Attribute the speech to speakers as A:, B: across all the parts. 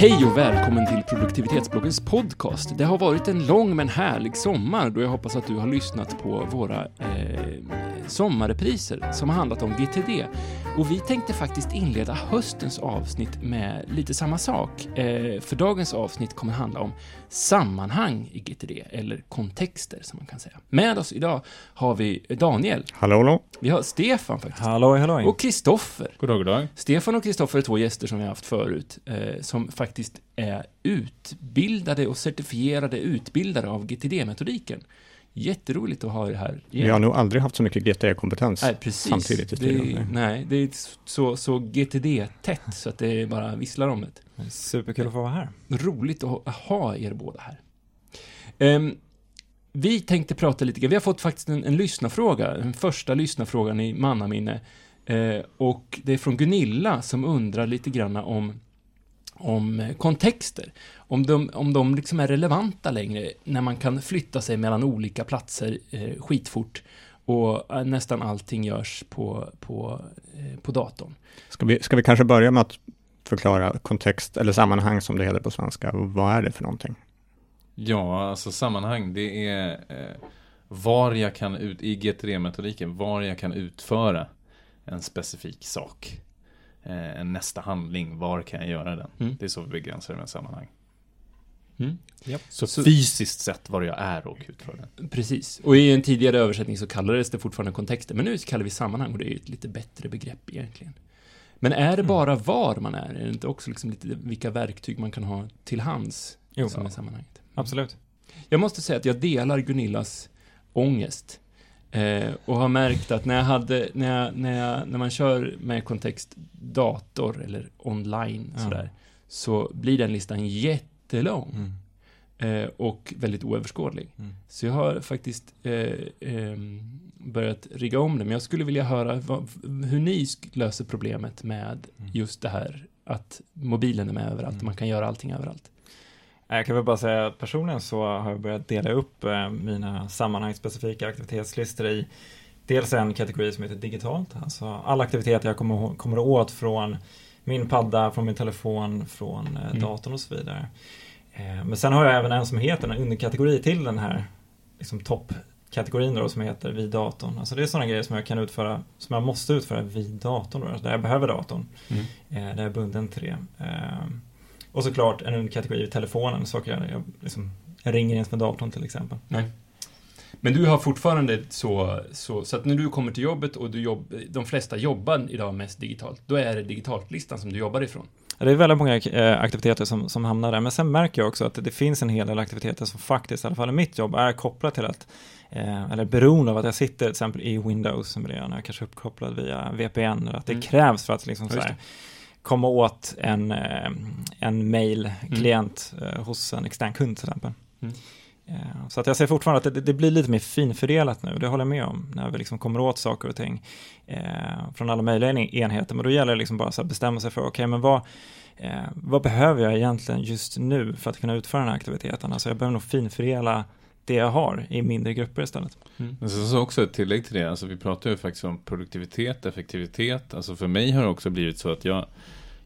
A: Hej och välkommen till produktivitetsbloggens podcast. Det har varit en lång men härlig sommar då jag hoppas att du har lyssnat på våra eh, sommarrepriser som har handlat om GTD. Och vi tänkte faktiskt inleda höstens avsnitt med lite samma sak. Eh, för dagens avsnitt kommer handla om sammanhang i GTD, eller kontexter som man kan säga. Med oss idag har vi Daniel.
B: Hallå, hallå.
A: Vi har Stefan faktiskt.
C: Halloj, halloj.
A: Och Kristoffer.
C: God dag, god dag.
A: Stefan och Kristoffer är två gäster som vi har haft förut, eh, som faktiskt är utbildade och certifierade utbildare av GTD-metodiken. Jätteroligt att ha er här.
B: Vi har nog aldrig haft så mycket GTD-kompetens
A: Nej, precis.
B: samtidigt i
A: det, är-
B: studion.
A: Nej, det är så, så GTD-tätt så att det bara visslar om det.
C: Superkul att få vara här.
A: Roligt att ha- er båda här. Ehm, vi tänkte prata lite grann, vi har fått faktiskt en, en lyssnarfråga, den första lyssnarfrågan i mannaminne. Eh, och det är från Gunilla som undrar lite grann om, om eh, kontexter. Om de, om de liksom är relevanta längre när man kan flytta sig mellan olika platser eh, skitfort och eh, nästan allting görs på, på, eh, på datorn.
B: Ska vi, ska vi kanske börja med att förklara kontext, eller sammanhang som det heter på svenska. Vad är det för någonting?
D: Ja, alltså sammanhang, det är eh, var jag kan ut, i GTD-metodiken, var jag kan utföra en specifik sak. Eh, en nästa handling, var kan jag göra den?
A: Mm.
D: Det är så vi begränsar det med sammanhang.
A: Mm.
D: Så,
A: Så-
D: fysiskt sett var jag är och utför den.
A: Precis. Och i en tidigare översättning så kallades det fortfarande kontexter, men nu kallar vi sammanhang och det är ju ett lite bättre begrepp egentligen. Men är det bara var man är? Är det inte också liksom lite vilka verktyg man kan ha till hands
C: Jo,
A: som är sammanhanget?
C: absolut.
A: Jag måste säga att jag delar Gunillas ångest. Eh, och har märkt att när jag hade, när, jag, när, jag, när man kör med kontext dator eller online
C: Ja.
A: sådär, så blir den listan jättelång.
C: Mm.
A: Eh, och väldigt oöverskådlig.
C: Mm.
A: Så jag har faktiskt eh, ehm, börjat rigga om det, men jag skulle vilja höra vad, hur ni löser problemet med
C: Mm.
A: just det här att mobilen är med överallt och
C: Mm.
A: man kan göra allting överallt.
C: Jag kan väl bara säga att personligen så har jag börjat dela upp eh, mina sammanhangsspecifika aktivitetslistor i dels en kategori som heter digitalt, alltså alla aktiviteter jag kommer, åt från min padda, från min telefon, från eh,
A: Mm.
C: datorn och så vidare. Eh, men sen har jag även en som heter en underkategori till den här liksom toppkategorin då som heter vid datorn. Alltså det är sådana grejer som jag kan utföra, som jag måste utföra vid datorn då, alltså där jag behöver datorn.
A: Mm.
C: Eh, där jag är bunden till det. Och såklart en underkategori i telefonen, saker jag, jag, liksom, jag ringer inte med datorn till exempel.
A: Nej. Men du har fortfarande så, så, så att när du kommer till jobbet och du jobb, de flesta jobbar idag mest digitalt, då är det digitalt-listan som du jobbar ifrån.
C: Det är väldigt många eh, aktiviteter som, som hamnar där, men sen märker jag också att det finns en hel del aktiviteter som faktiskt, i alla fall i mitt jobb, är kopplat till att eh, eller beroende av att jag sitter till exempel i Windows, som det är när jag kanske är uppkopplad via VPN, eller att det
A: Mm.
C: krävs för att liksom
A: Ja,
C: så
A: just
C: här, komma åt en, eh, en mail-klient eh, hos en extern kund till exempel.
A: Mm.
C: Eh, Så att jag säger fortfarande att det, det blir lite mer finfördelat nu, det håller jag med om, när vi liksom kommer åt saker och ting eh, från alla möjliga en- enheter. Men då gäller det liksom bara så att bestämma sig för, okej, men vad, eh, vad behöver jag egentligen just nu för att kunna utföra den här aktiviteten? Alltså jag behöver nog finfördela det jag har i mindre grupper istället.
D: Men så, så också ett tillägg till det, alltså vi pratar ju faktiskt om produktivitet, effektivitet. Alltså för mig har det också blivit så att jag,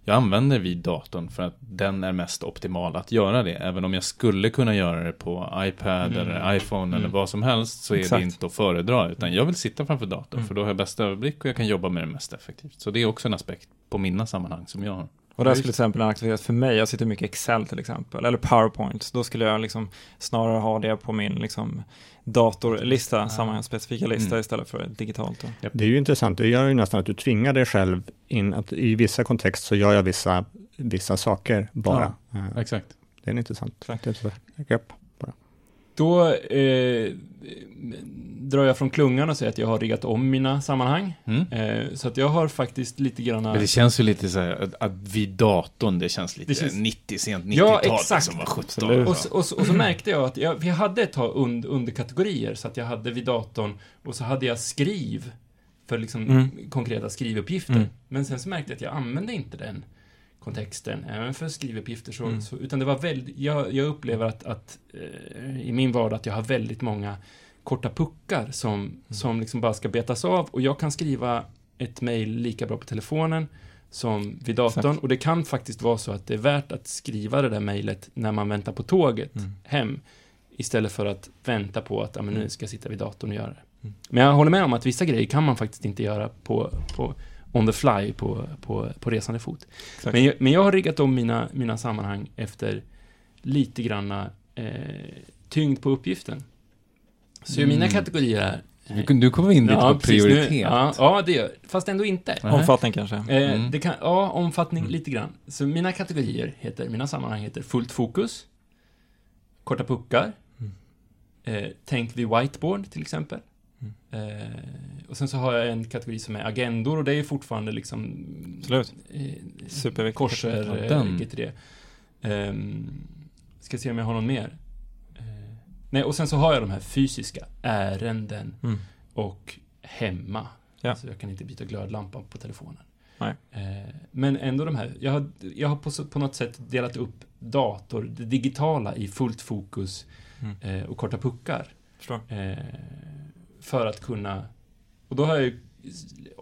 D: jag använder vid datorn för att den är mest optimal att göra det. Även om jag skulle kunna göra det på iPad
A: Mm.
D: eller iPhone eller
A: Mm.
D: vad som helst så är
C: Exakt.
D: det inte att föredra. Utan jag vill sitta framför datorn
C: Mm.
D: för då har jag bästa överblick och jag kan jobba med det mest effektivt. Så det är också en aspekt på mina sammanhang som jag har.
C: Och där skulle till exempel en aktivitet för mig, jag sitter mycket i Excel till exempel, eller PowerPoint, då skulle jag liksom snarare ha det på min liksom datorlista,
A: Ah.
C: samma specifika lista
D: Mm.
C: istället för digitalt. Då.
B: Det är ju intressant. Det gör ju nästan att du tvingar dig själv in att i vissa kontext så gör jag vissa, vissa saker bara. Eh,
D: Exakt.
B: Det är en intressant
C: Exakt.
B: det är ett sådär grepp.
A: Då eh, drar jag från klungan och säger att jag har riggat om mina sammanhang.
D: Mm.
A: Eh, så att jag har faktiskt lite grann...
D: Men det känns ju lite så här att, att vid datorn, det känns lite
A: Det känns-
D: 90, sent 90-tal.
A: Ja, exakt.
D: Som var 17.
C: Absolut.
A: Och så, och, så, och så märkte jag att jag, jag hade ett tag und, underkategorier, så att jag hade vid datorn och så hade jag skriv för liksom
C: Mm.
A: konkreta skrivuppgifter.
C: Mm.
A: Men sen så märkte jag att jag använde inte den kontexten, även för skrivuppgifter. Så,
C: Mm.
A: så, utan det var väldigt, jag, jag upplever att, att eh, i min vardag att jag har väldigt många korta puckar som, som liksom bara ska betas av och jag kan skriva ett mejl lika bra på telefonen som vid datorn.
C: Exakt.
A: Och det kan faktiskt vara så att det är värt att skriva det där mejlet när man väntar på tåget
C: Mm.
A: hem. Istället för att vänta på att ja, men nu ska jag sitta vid datorn och göra det.
C: Mm.
A: Men jag håller med om att vissa grejer kan man faktiskt inte göra på, på on the fly på, på, på resande fot.
C: Exakt.
A: Men jag, men jag har riggat om mina, mina sammanhang efter lite granna eh, tyngd på uppgiften. Så
D: Mm.
A: mina kategorier är...
D: Du, du kommer in lite på
A: precis, nu-
D: prioritet.
A: ja, ja, det gör Fast ändå inte.
C: Omfattning kanske.
A: Eh,
D: Mm.
A: det kan, ja, omfattning
C: Mm.
A: lite grann. Så mina kategorier heter, mina sammanhang heter fullt fokus, korta puckar,
C: Mm.
A: eh, tänk vid whiteboard till exempel.
C: Mm.
A: Eh, och sen så har jag en kategori som är agendor och det är fortfarande liksom...
C: Absolut.
A: Eh,
C: Superviktigt.
A: Korser,
D: Ja,
A: eh,
D: den.
A: GTD. Ehm, ska se om jag har någon mer. Eh, nej, och sen så har jag de här fysiska, ärenden
C: Mm.
A: och hemma.
C: Ja.
A: Så jag kan inte byta glödlampa på telefonen.
C: Nej.
A: Eh, men ändå de här, jag har, jag har på, på något sätt delat upp dator, det digitala i fullt fokus
C: Mm.
A: eh, och korta puckar.
C: Förstår.
A: För att kunna, och då har jag ju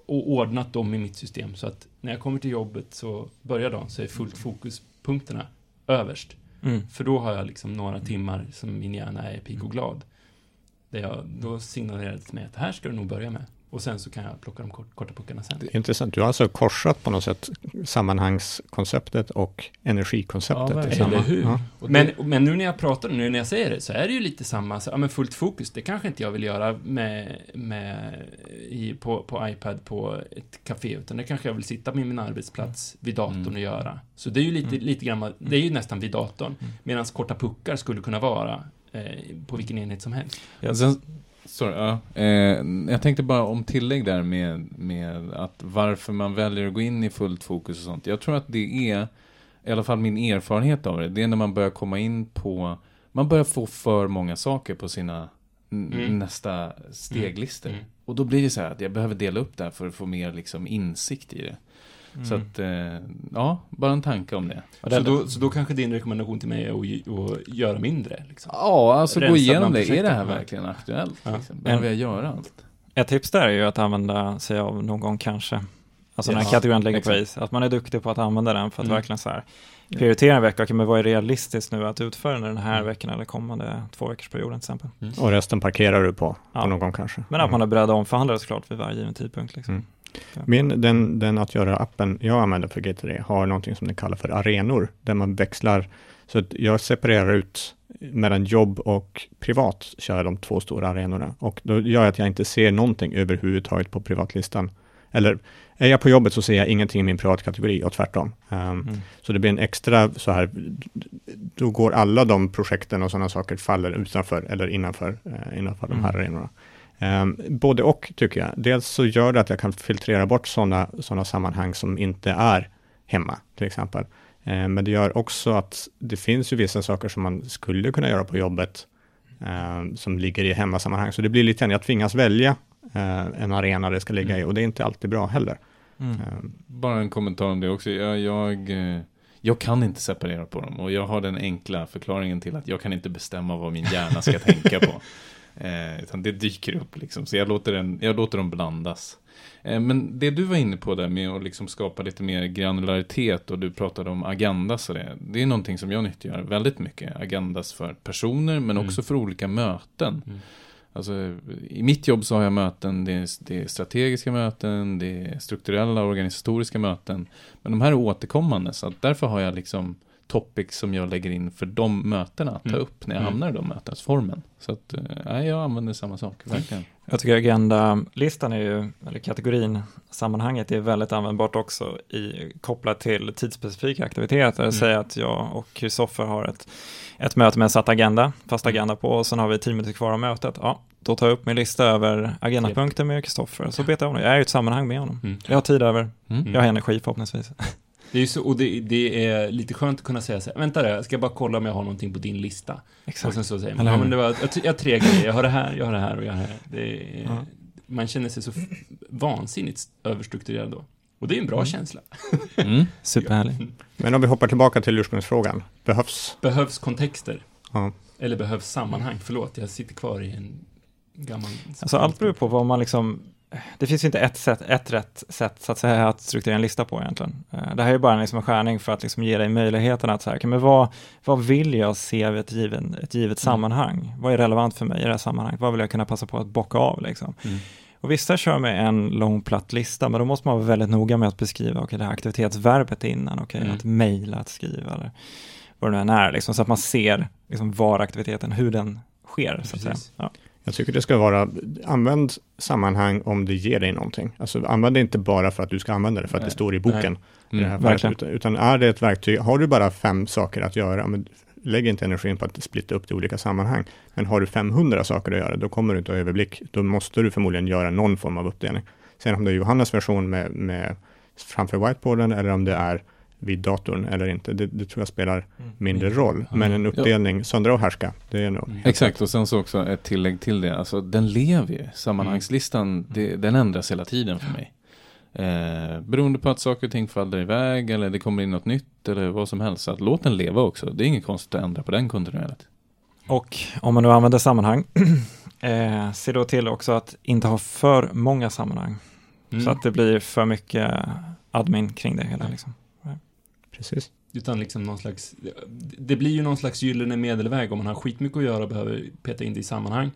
A: ordnat dem i mitt system så att när jag kommer till jobbet så börjar dagen så är fullt fokus-punkterna överst.
C: Mm.
A: För då har jag liksom några timmar som min hjärna är pigg och glad. Där jag, då signalerar det till mig att här ska du nog börja med. Och sen så kan jag plocka de kort, korta puckarna sen.
B: Intressant. Du har alltså korsat på något sätt sammanhangskonceptet och energikonceptet.
D: Ja,
B: samma-
A: Eller hur?
B: Ja.
A: Men, men nu när jag pratar, nu när jag säger det, så är det ju lite samma, så, ja men fullt fokus, det kanske inte jag vill göra med, med i, på, på iPad på ett café, utan det kanske jag vill sitta med min arbetsplats vid datorn
D: Mm.
A: och göra. Så det är ju lite,
C: Mm.
A: lite grann, det är ju nästan vid datorn,
C: Mm.
A: medan korta puckar skulle kunna vara eh, på vilken enhet som helst.
D: Ja, sen, sorry, ja. eh, jag tänkte bara om tillägg där med, med att varför man väljer att gå in i fullt fokus och sånt. Jag tror att det är, i alla fall min erfarenhet av det, det är när man börjar komma in på, man börjar få för många saker på sina
A: Mm.
D: nästa steglistor.
A: Mm.
D: Och då blir det så här att jag behöver dela upp det här för att få mer liksom insikt i det. Så
C: Mm.
D: att, eh, ja, bara en tanke om det.
A: Så
C: det-
A: då, så då kanske din rekommendation till mig är att, att göra mindre? Liksom.
D: Ja, alltså gå
A: Rensa
D: igenom
A: bland
D: det. Är det här verkligen aktuellt?
A: Ja.
D: Liksom? Behöver jag göra allt?
C: Ett tips där är ju att använda sig av någon gång kanske. Alltså när
A: Ja,
C: kategorin lägger på is. Att man är duktig på att använda den för att
A: Mm.
C: verkligen så här prioritera en vecka. Okej, men vad är realistiskt nu att utföra under den här
A: Mm.
C: veckan eller kommande två veckors perioden till exempel.
B: Och resten parkerar du på,
C: Ja.
B: på någon gång kanske.
C: Men att man är beredd att omförhandla det såklart vid varje given tidpunkt. Liksom.
B: Mm. Min, den, den att göra-appen jag använder för GTD har någonting som den kallar för arenor, där man växlar, så jag separerar ut mellan jobb och privat, kör jag de två stora arenorna. Och då gör jag att jag inte ser någonting överhuvudtaget på privatlistan. Eller är jag på jobbet så ser jag ingenting i min privatkategori och tvärtom. Um,
C: Mm.
B: Så det blir en extra så här, då går alla de projekten och sådana saker faller utanför eller innanför, eh, innanför de här
C: Mm.
B: arenorna. Um, både och tycker jag. Dels så gör det att jag kan filtrera bort sådana såna sammanhang som inte är hemma, till exempel. Eh, men det gör också att det finns ju vissa saker som man skulle kunna göra på jobbet eh, som ligger i hemmasammanhang. Så det blir lite jag tvingas välja eh, en arena det ska ligga i och det är inte alltid bra heller.
C: Mm.
D: Bara en kommentar om det också. Jag, jag, eh, jag kan inte separera på dem och jag har den enkla förklaringen till att jag kan inte bestämma vad min hjärna ska tänka på. Eh, utan det dyker upp liksom, så jag låter, den, jag låter dem blandas. Eh, men det du var inne på där med att liksom skapa lite mer granularitet och du pratade om agendas och det. Det är någonting som jag nyttjar väldigt mycket. Agendas för personer men
A: Mm.
D: också för olika möten.
A: Mm.
D: Alltså, I mitt jobb så har jag möten, det är, det är strategiska möten, det är strukturella organisatoriska möten. Men de här är återkommande, så därför har jag liksom topics som jag lägger in för de mötena att ta
A: Mm.
D: upp när jag
A: Mm.
D: hamnar i de mötesformen. Så att, eh, nej, jag använder samma sak, verkligen.
C: Jag tycker agenda-listan är ju, eller kategorin, sammanhanget är väldigt användbart också i, kopplat till tidsspecifika aktiviteter.
A: Mm.
C: Säg att jag och Kristoffer har ett, ett möte med en satt agenda, fast
A: Mm.
C: agenda på, och sen har vi tio minuter kvar av mötet. Ja, då tar jag upp min lista över agendapunkter med Kristoffer, så betar jag honom. Jag är i ett sammanhang med honom.
A: Mm.
C: Jag har tid över,
D: Mm.
C: jag har energi förhoppningsvis.
A: Det är så, och det, det är lite skönt att kunna säga så här, vänta där, jag ska bara kolla om jag har någonting på din lista. Och sen så säger man, ja men det var, jag, jag har tre grejer, jag har det här, jag har det här och jag har det här. Det är,
C: Ja.
A: Man känner sig så vansinnigt överstrukturerad då. Och det är en bra
C: Mm.
A: känsla.
D: Mm.
C: Superhärlig.
B: Men om vi hoppar tillbaka till ursprungsfrågan, behövs?
A: Behövs kontexter?
B: Ja.
A: Eller behövs sammanhang? Förlåt, jag sitter kvar i en gammal...
C: Alltså allt beror på vad man liksom det finns inte ett, sätt, ett rätt sätt så att, säga, att strukturera en lista på egentligen. Eh, det här är bara liksom en skärning för att liksom ge dig möjligheten att här, men vad, vad vill jag se vid ett, given, ett givet mm. sammanhang? Vad är relevant för mig i det här sammanhanget? Vad vill jag kunna passa på att bocka av? Liksom? Mm. Och vissa kör med en lång platt lista, men då måste man vara väldigt noga med att beskriva okay, det här aktivitetsverbet innan, okay, mm. att mejla, att skriva eller vad det nu än är, liksom, så att man ser liksom, var aktiviteten, hur den sker. Så att säga. Ja.
B: Jag tycker det ska vara, använd sammanhang om det ger dig någonting. Alltså använd det inte bara för att du ska använda det, för att Nej. det står i boken. Mm, det fallet, utan, utan, är det ett verktyg, har du bara fem saker att göra, men lägg inte energin på att splitta upp det i olika sammanhang. Men har du 500 saker att göra, då kommer du inte ha överblick. Då måste du förmodligen göra någon form av uppdelning. Sen om det är Johannes version med, med framför whiteboarden eller om det är vid datorn eller inte. Det, det tror jag spelar mm. mindre roll. Men en uppdelning, ja. söndra och härska, det är nog.
D: Mm. Exakt, och sen så också ett tillägg till det. Alltså den lever ju. Sammanhangslistan, mm. det, den ändras hela tiden för mig. Eh, beroende på att saker och ting faller iväg eller det kommer in något nytt eller vad som helst. Så att låt den leva också. Det är inget konstigt att ändra på den kontinuerligt.
C: Och om man nu använder sammanhang, eh, se då till också att inte ha för många sammanhang. Mm. Så att det blir för mycket admin kring det hela. Liksom.
B: Precis.
A: Utan liksom någon slags, det blir ju någon slags gyllene medelväg om man har skitmycket att göra och behöver peta in det i sammanhang.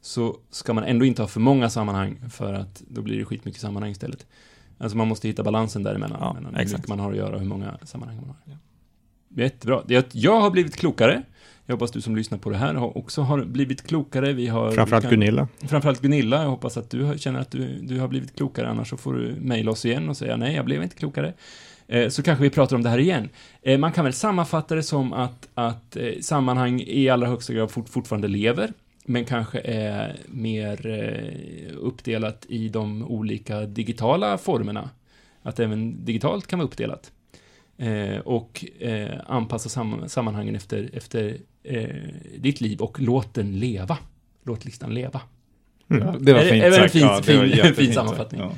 A: Så ska man ändå inte ha för många sammanhang för att då blir det skitmycket sammanhang istället. Alltså man måste hitta balansen däremellan. Ja, mellan hur mycket man har att göra och hur många sammanhang man har. Ja. Jättebra. Jag har blivit klokare. Jag hoppas du som lyssnar på det här också har blivit klokare. Vi har,
B: framförallt
A: kan,
B: Gunilla.
A: Framförallt Gunilla. Jag hoppas att du känner att du, du har blivit klokare. Annars så får du mejla oss igen och säga nej, jag blev inte klokare. Eh, så kanske vi pratar om det här igen. Eh, man kan väl sammanfatta det som att, att eh, sammanhang i allra högsta grad fort, fortfarande lever, men kanske är mer uppdelat i de olika digitala formerna. Att även digitalt kan vara uppdelat. och anpassa sam sammanhangen efter, efter ditt liv och låt den leva. Låt listan leva.
D: Mm. Ja, det var fint sagt.
A: Är fin, ja, fin, fin sammanfattning? Ja.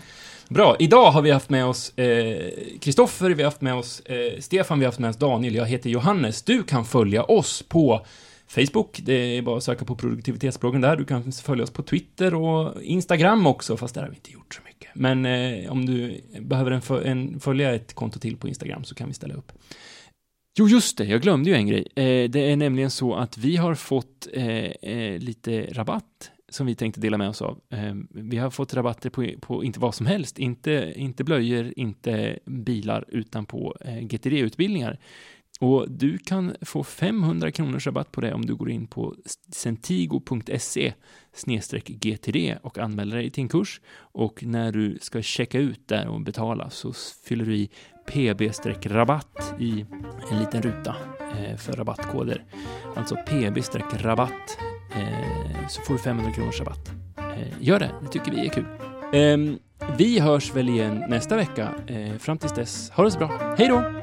A: Bra, idag har vi haft med oss eh, Kristoffer, eh, vi har haft med oss eh, Stefan, vi har haft med oss Daniel, jag heter Johannes. Du kan följa oss på Facebook, det är bara att söka på produktivitetsbloggen där. Du kan följa oss på Twitter och Instagram också, fast där har vi inte gjort så mycket. Men eh, om du behöver en, en, följa ett konto till på Instagram så kan vi ställa upp. Jo, just det, jag glömde ju en grej. Eh, det är nämligen så att vi har fått eh, eh lite rabatt som vi tänkte dela med oss av. Ehm, vi har fått rabatter på, på inte vad som helst, inte, inte blöjor, inte bilar, utan på eh, GTD-utbildningar. Och du kan få 500 kronors rabatt på det om du går in på centigo.se GTD och anmäler dig till en kurs. Och när du ska checka ut där och betala så fyller du i PB-rabatt i en liten ruta eh, för rabattkoder. Alltså PB-rabatt Eh, så får du 500 kronors rabatt. Eh, gör det, det tycker vi är kul. Ehm, vi hörs väl igen nästa vecka. Eh, fram tills dess, ha det så bra. Hej då!